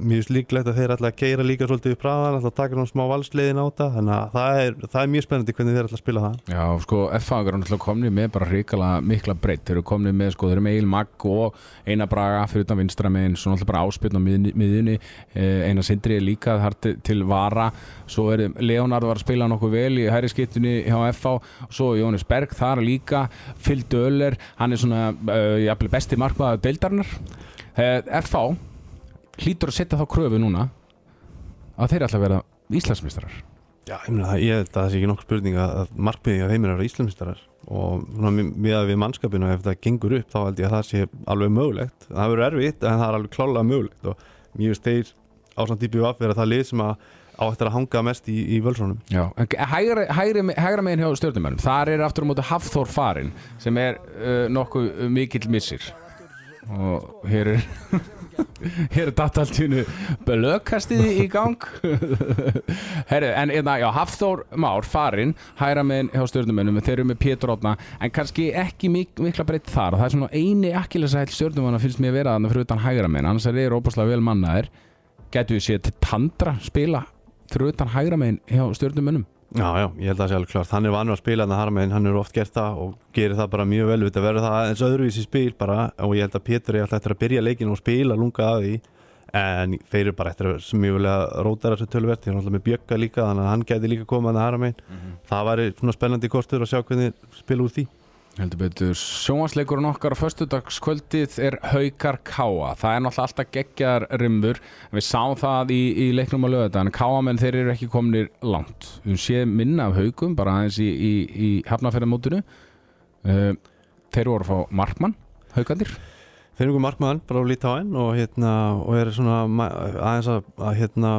Mjög finnst líklegt að þeir að keira líka svolítið hraðan, ætla að taka svona smá valsleiðin á þetta. Þannig að það er, það er mjög spennandi hvernig þeir að spila það. Já, sko, F-fangar er náttúrulega komnið með bara hrikala mikla breytt, þeir eru komnið með sko, þeir eru með Eil Magg og Einar Braga fyrir utan vinstra meginn, svo náttúrulega bara áspiln á miðjunni eh, Einar Sindri er líka þar til, Vara. Svo er Leonard var að spila nokkuð vel í hæri FH eh, hlýtur að setja þá kröfu núna að þeir ætla að vera Íslandsmeistarar. Já, ég meina það, ég að það sé ekki nokkur spurning að, að markmiði að þeim er að vera íslamistarar og mi- miðað við mannskapinu ef það gengur upp þá held ég að það sé alveg mögulegt. Það verður erfitt en það er alveg klálega mögulegt. Og mjög veist þeir ásand í BVF vera það lið sem að á eftir að hanga mest í, í völsónum hægra, hægra, hægra meginn hjá stjórnumennum þar er aftur á móti Hafþór farin sem er uh, nokkuð mikill missir og hér er (laughs) hér er dataltínu blökastið í gang. Herri, en einna, já, Hafþór Már farin hægra meginn hjá stjórnumennum þeir eru með Pétur Átna en kannski ekki mik mikla breytt þar. Það er svona eini akkilesæll stjórnumanna finnst mér vera þannig fyrir utan hægra meginn annars er þeir óbúslega vel mannaðir. Getur við séð til Tandra spila fyrir utan hægra meginn hjá stjórnumennum Já, já, ég held að það sé alveg klart hann er vanur að spila en það hann er oft gert það og gerir það bara mjög vel. Þetta verður það eins öðruvísi spil bara og ég held að Pétur er alltaf eftir að byrja leikin og spila lunga að því. En þeir eru bara eftir að mjög vel að róta þessu tölvert, þeir eru alltaf með bjögga líka þannig að hann gæti líka komað að hæra megin. Það væri svona spennandi kostur að sjá hvernig spila úr því heldur betur. Sjónvarsleikurinn okkar á föstudagskvöldið er Haukar Káa það er náttúrulega alltaf geggjar rimmur. Við sáum það í, í leiknum á lögða en Káa menn þeir eru ekki komnir langt. Við séum minna af Haukum bara aðeins í, í, í hafnafærðamótinu uh, þeir voru að fá Markmann Haukandir þeir eru markmaðan bara á Litáin og, hérna, og er svona aðeins að, að hérna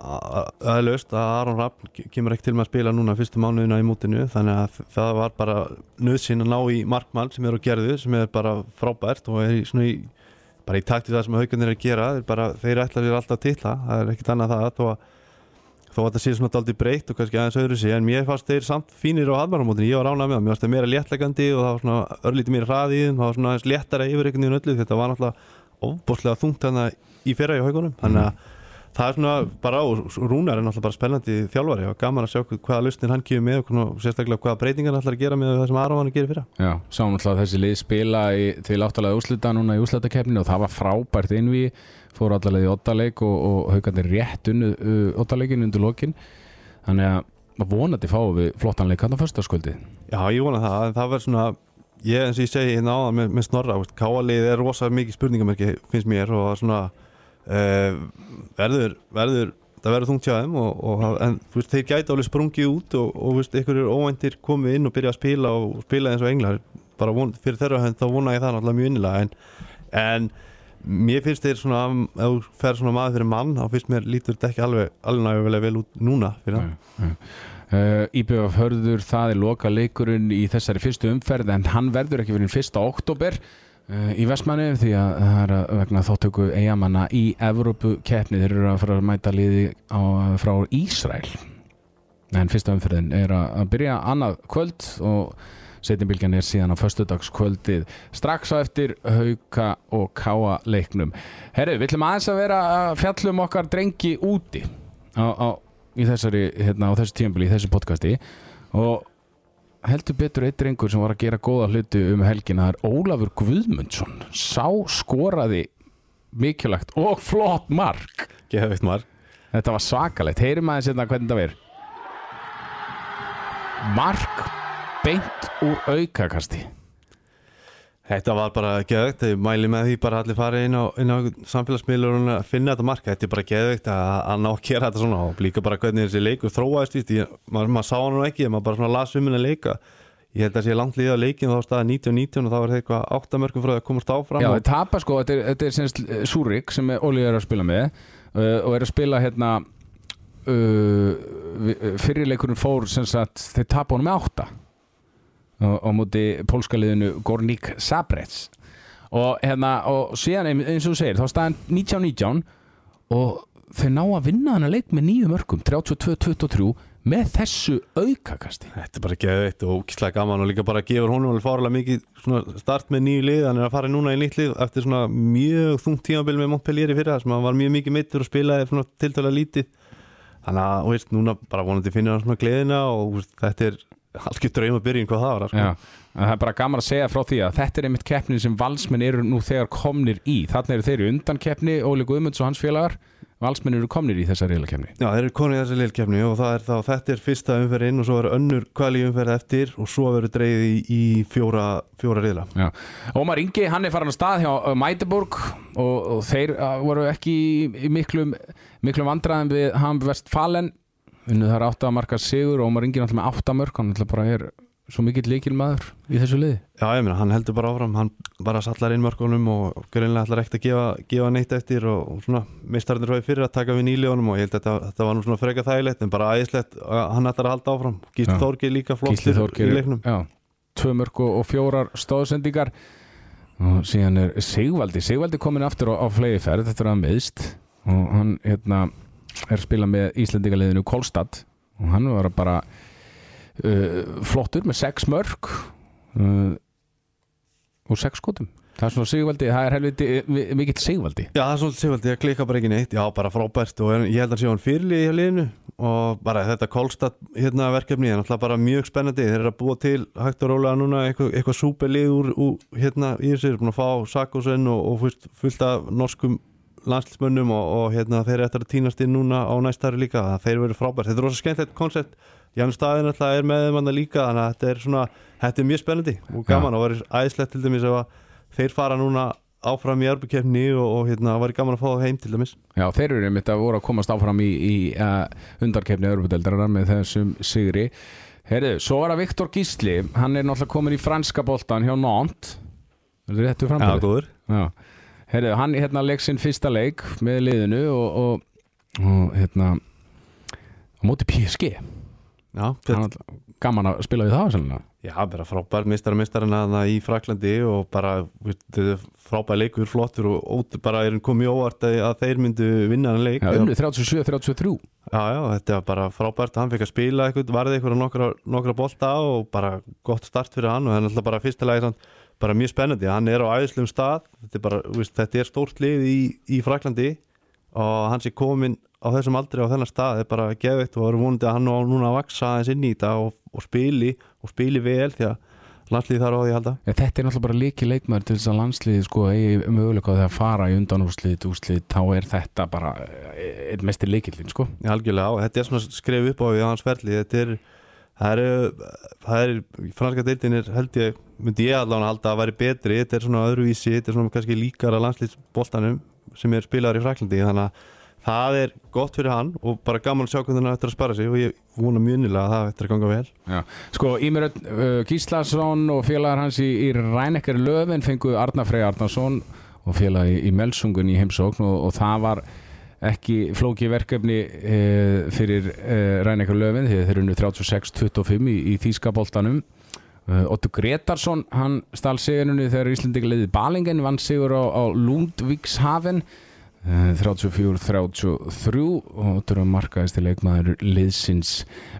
að löst að Aron Rapp kemur ekki til með að spila núna fyrstu mánuðina í mútinu þannig að það var bara nöðsinn að ná í markmann sem er á gerðu sem er bara frábært og er í svona í bara í takt við það sem haugarnir er að gera þeir, bara, þeir ætla sér alltaf að titla það er ekkit annað það þó að, þó að það sé svona daldið breytt og kannski aðeins öðru sig en mér fannst þeir samt fínir á aðmarumótinu ég var ránað með það, mér fannst þeir meira léttlegandi og það var svona örlítið meira hraði í þeim það var svona það er svona bara á Rúnar er náttúrulega bara spennandi þjálfari. Og gaman að sjá hvaða lausnir hann kemur með og sérstaklega hvaða breytingar hann ætlar að gera með það sem Aron gera fyrra. Já, sáum alltaf þessi lið spila í, til áttalega úslita núna í úslitakeppninu og það var frábært innví. Fóru allalega í ottaleik og, og haugarnir rétt unnu uh, ottaleikin undir lokin. Þannig að vonandi fáum við flottan leik hann á föstaskvöldið Já, ég vona það, en það verður svona ég eins og ég segi hérna áðan með, með snorra er uh, verður, verður það verður þungt hjá þeim og, og, en veist, þeir gæti alveg sprungið út og, og veist, einhverjur óvæntir komið inn og byrja að spila og spila eins og englar. Bara von, fyrir þeirra hönd þá vona ég það náttúrulega mjög innilega en, en mér finnst þeir svona ef þú fer svona maður fyrir mann þá finnst mér lítur þetta ekki alveg alveg nægulega vel út núna fyrir það. Uh, IBF hörður það er loka leikurinn í þessari fyrstu umferð en hann verður ekki verið fyrsta oktober í Vestmanni því að það er að vegna þáttöku eigamanna í Evrópu keppni þeir eru að fara að mæta liði á, frá Ísræl en fyrsta umferðin er að, byrja annað kvöld og setjumbilgjan er síðan á föstudagskvöldið strax á eftir hauka og káa leiknum. Herru, við ætlum aðeins að vera að fjallum okkar drengi úti á, á, þessari, hérna, á þessu tímabili, í þessu podcasti. Og heldur betur eitt drengur sem var að gera góða hluti um helgina það er Ólafur Guðmundsson. Sá skoraði mikilvægt og flott mark. Geðveikt marg Þetta var svakalegt, heyrim aðeins hérna hvernig þetta verið Mark beint úr aukakasti Þetta var bara geðveikt, ég mæli með því bara allir fara inn á, á samfélagsmiðlur og finna þetta marka, þetta er bara geðveikt að, að ná að gera þetta svona og líka bara hvernig þessi leikur þróaðist, ég, maður, maður sá hann nú ekki, maður bara svona las um henni leika. Ég held að sé langt liða leikin þá staði 19-19 og þá var það eitthvað áttamörkum frá því að komast áfram Já, og, þeir tapa sko, þetta er, þetta er semst Súrik sem Óli er að spila með uh, og er að spila hérna uh, fyrirleikurinn fór sem sagt, þeir tapa honum með átta á, móti pólska liðinu Gornik Sabrets og, hérna, og síðan ein- eins og þú segir þá staðan 19-19 og þau ná að vinna hana leik með nýju mörgum 32-23 með þessu aukakasti. Þetta er bara geðveitt og ókíslega gaman og líka bara gefur honum alveg fárlega mikið start með nýju lið, hann er að fara núna í nýtt lið eftir svona mjög þungt tímabil með Montpellier í fyrra sem hann var mjög mikið meittur og spilaði svona tiltölulega lítið. Þannig að, þú veist, núna bara vonandi finnir hann svona gleðina og veist, þetta er algjör drauma byrjun hvað það var sko. Það er bara gaman að segja frá því að þetta er einmitt keppnin sem valsmenn eru nú þegar komnir í þannig eru þeir í undan keppni, Óli Guðmunds og hans félagar valsmenn eru komnir í þessa reyla keppni Já, þeir eru konið í þessi leilkefni og það er þá, þetta er fyrsta umferð inn og svo er önnur kvali umferð eftir og svo verður dreigið í, í fjóra, fjóra riðla. Já. Ómar Ingi, hann er farin á stað hjá uh, Mæteborg og, og þeir uh, voru ekki í, miklum, miklum vandræðum við Hamb Vestfalen unnu þar áttamarka sigur og Ingi er náttúrulega með áttamörk hann náttúrulega bara er svo mikill líkil maður í þessu liði Já, ég meina, hann heldur bara áfram, hann bara sallar inn mörkunum og greinlega ætlar ekkert að gefa, gefa neitt eftir og, og svona meistarnir hóði fyrir að taka við nýlegunum og ég held að þetta, þetta var nú svona freka þægilegt en bara æðislegt að hann ætlar að halda áfram. Gísli Já. Þórgeir líka Gísli flottur Þorgeir í leiknum. já, tvö mörk og, fjórar stóðsendingar og síðan er Sigvaldi Sigvaldi komin aftur á, á flegi ferð þetta er að meðst og hann hérna, er að spila með Íslendingaliðinu Kolstad. Og hann var bara uh, flottur með sex mörk uh, og sex skotum. Það er svona Sigvaldi, það er helviti mi- mikill Sigvaldi Já, það er svolítið sigvaldi, ég klika bara ekki neitt, já, bara frábært og ég held að sé hann fyrirlið í liðinu. Og bara þetta Kolstad hérna verkefni er náttúrulega bara mjög spennandi, þeir eru að búa til hægt og rólega núna eitthvað, eitthvað súperlið úr, hérna í þessu, þeir eru búin að fá Sakosen og, og fullt af norskum landslísmönnum og, og hérna þeir eru eftir að týnast inn núna á næstari líka. Þannig að þeir verður frábært, þetta er rosa skemmtilegt koncept. Ján Staðin alltaf er með þeim annað líka þannig að þetta er svona, þetta er mjög spennandi og gaman og verður æðislegt til dæmis ef að þeir fara núna áfram í arbukefni og, og hérna væri gaman að fá það heim til dæmis. Já, þeir eru einmitt að voru að komast áfram í, í uh, undarkefni Europadeildarinnar með þessum sigri. Herðu, svo var það Viktor Gísli hann er náttúrulega komin í franska boltan hjá Nantes. Er þetta réttu framburði? Herðu, hann hérna leik sinn fyrsta leik með liðinu og, og, og hérna á móti PSG Já, Hann gaman að spila við það sannlega. Já, bara frábær mistara mistarinn að í Fraklandi og bara frábær leikur, flottur og ótt, bara er komið óvart að, að þeir myndu vinna hann leik. Já, unnu 37-33 já, já, þetta var bara frábært, hann fekk að spila eitthvað, varði eitthvað nokkra, nokkra bolta og bara gott start fyrir hann og það er náttúrulega bara fyrsta lagi samt, bara mjög spennandi, hann er á æðislegum stað, þetta er bara, veist, þetta er stórt lið í, í Fraklandi og hann sé komin á þessum aldri á þennan stað. Er bara geðveitt og er vonandi að hann á núna að vaksa aðeins inn í þetta og, og spili og spili vel því að landslið þar á því að halda. Ja, þetta er náttúrulega bara líki leikmaður til þess að landsliði sko eigi möguleika því að fara í undanúrslit, úrslit, þá er þetta bara eh, einn mestir leikillin sko. Algjörlega, og þetta er svona skref upp á við á hans ferli, þetta er það er, það er franska deildin er held ég, myndi ég allavega halda að væri betri, þetta er svona öðruvísi þetta er svona kannski líkara landslýsboltanum sem er spilaður í Fraklandi þannig að það er gott fyrir hann og bara gaman að sjá hvernig hann ættir að spara sig og ég vona mjög innilega að það ættir að ganga vel. Já. Sko Ímir Örn, uh, Gíslason og félagar hans í, í Rænekkar Löfin fengu Arnar Frey Arnarsson og félagi í, í Melsungun í heimsókn og, og það var ekki flóki verkefni e, fyrir e, Rænekkar Löfin því þeir eru nú 36-25 í, í Þýskaboltanum. Uh, Otto Gretarsson, hann stál sigurinu þegar Íslandika leiði Balingen vann sigur á, á Lundvíkshafen 34-33 og Otto er markaðist til leikmaður liðsins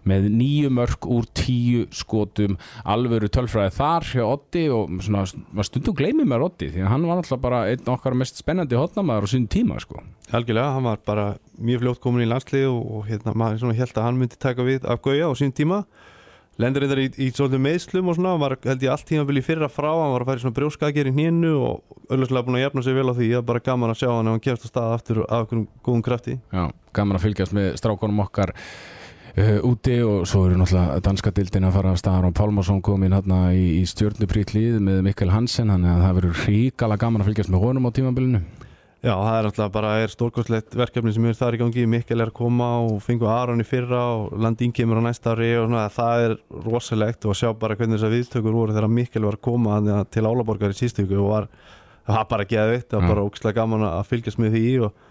með nýju mörg úr tíu skotum alvöru tölfræði þar hjá Otti og svona, var stundum gleymið mér Otti því að hann var náttúrulega bara einn okkar mest spennandi hotnamaður á sín tíma sko. Algjörlega, hann var bara mjög fljótt komin í landslið og, og hérna, maður held að hann myndi taka við af Gauja á sín tíma lendur reyndar í, í svolítið meðslum og svona hann var held ég allt tímabili fyrra frá hann var að færi svona brjóskakir í hnénu og auðvitað búin að jafna sig vel á því það er bara gaman að sjá hann ef hann kemst á stað aftur af einhverjum góðum krafti. Já, gaman að fylgjast með strákonum okkar uh, úti og svo eru náttúrulega danska dildin að fara af staðar og Pálmarsson kom inn hérna í, í stjórnuprýtlið með Mikkel Hansen þannig að það verður ríkala gaman að fylgjast með honum á tímabilinu Já, það er náttúrulega bara er stórkostlegt verkefni sem er þar í gangi, Mikkel er að koma og fengu Aron í fyrra og Landín kemur á næsta ári og svona, það er rosalegt og sjá bara hvernig þessar viðtökur voru þegar Mikkel var að koma til Álaborgar í síðstöku og var, það var bara geðvitt, það var bara ógslag gaman að fylgjast með því og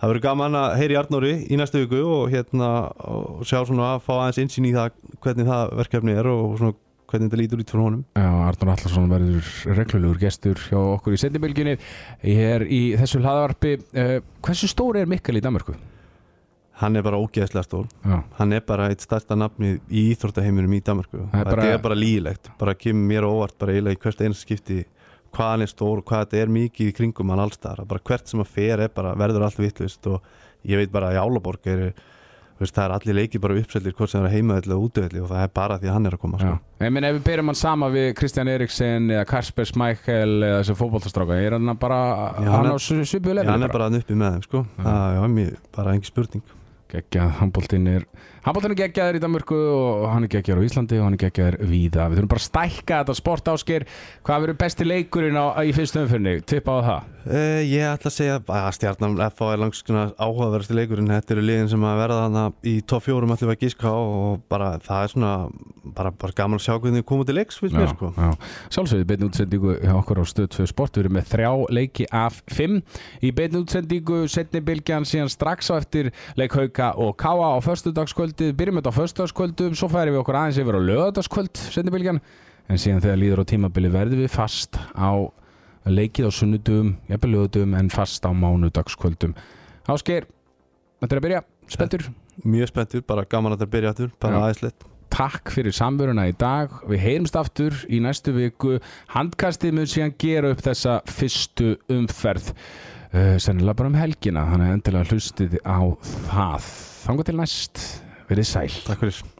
það verður gaman að heyri Arnóri í næstu viku og hérna og sjá svona að fá aðeins insýn í það hvernig það verkefni er og svona hvernig þetta lítur út fyrir honum. Já, Arnur Allarsson verður reglulegur gestur hjá okkur í sendibylginni Ég er í þessu hlaðvarpi. Uh, Hversu stóri er Mikkel í Danmarku? hann er bara ógeðslega stór. Já, hann er bara eitt stærsta nafni í íþróttaheiminum í Danmarku Það er bara- er bara lígilegt, bara kemur mér óvart bara eiginlega í hvert einast skipti hvað hann er stór og hvað þetta er mikið í kringum hann allstar, bara hvert sem að fer er bara verður allt vittlust og ég veit bara að í Álaborg er, þú veist, það er allir leikir bara uppseldir hvort sem það er heimaðalli og útöðalli og það er bara því að hann er að koma sko. Ég minn ef við byrjum hann sama við Kristján Eriksen eða Kasper Smækkel eða þessi fótboltastráka er hann bara, Já, hann hann á svipuðu lefni hann er bara hann uppi með þeim sko. það er bara engi spurning geggjað, handbóltinn er handbóltinn er geggjaður í Danmörku og hann er geggjaður á Íslandi og hann er geggjaður víða. Við þurfum bara að stækka þetta sport ásker hvað verður besti leikurinn á, í fyrstu umfyrni tippa á það? Uh, ég ætla að segja að stjarnan FH er langs áhugaverðasti leikurinn. Þetta eru liðin sem að verða þarna í top fjórum ætlum við að gíska og bara það er svona bara, bara gaman að sjá hvernig þið komið til leiks sko. já. Sjálfsögðu beinu útsendingu okkur á stöð 2 sport við erum með þrjá leiki af 5 í beinu útsendingu setni bylgjan síðan strax á eftir leik Hauka og Káa á föstudagskvöldi byrjum þetta á föstudagskvöldu svo færi við okkur aðeins yfir á lögadagskvöld setni bylgjan. En síðan þegar líður á tímabili verðum við fast á leikið á sunnudum, jafnvel lögadum en fast á mánudagskvöldum. Ásgeir, þetta er að byrja. Spenntur? Mjög spenntur, bara gaman að þetta byrja aftur bara aðeinslegt. Takk fyrir samveruna í dag. Við heyrumst aftur í næstu viku. Handkastið mun síðan gera upp þessa fyrstu umferð uh, Sennilega bara um helgina Þannig endilega hlustið á það. Þanga til næst Verið sæl. Takk fyrir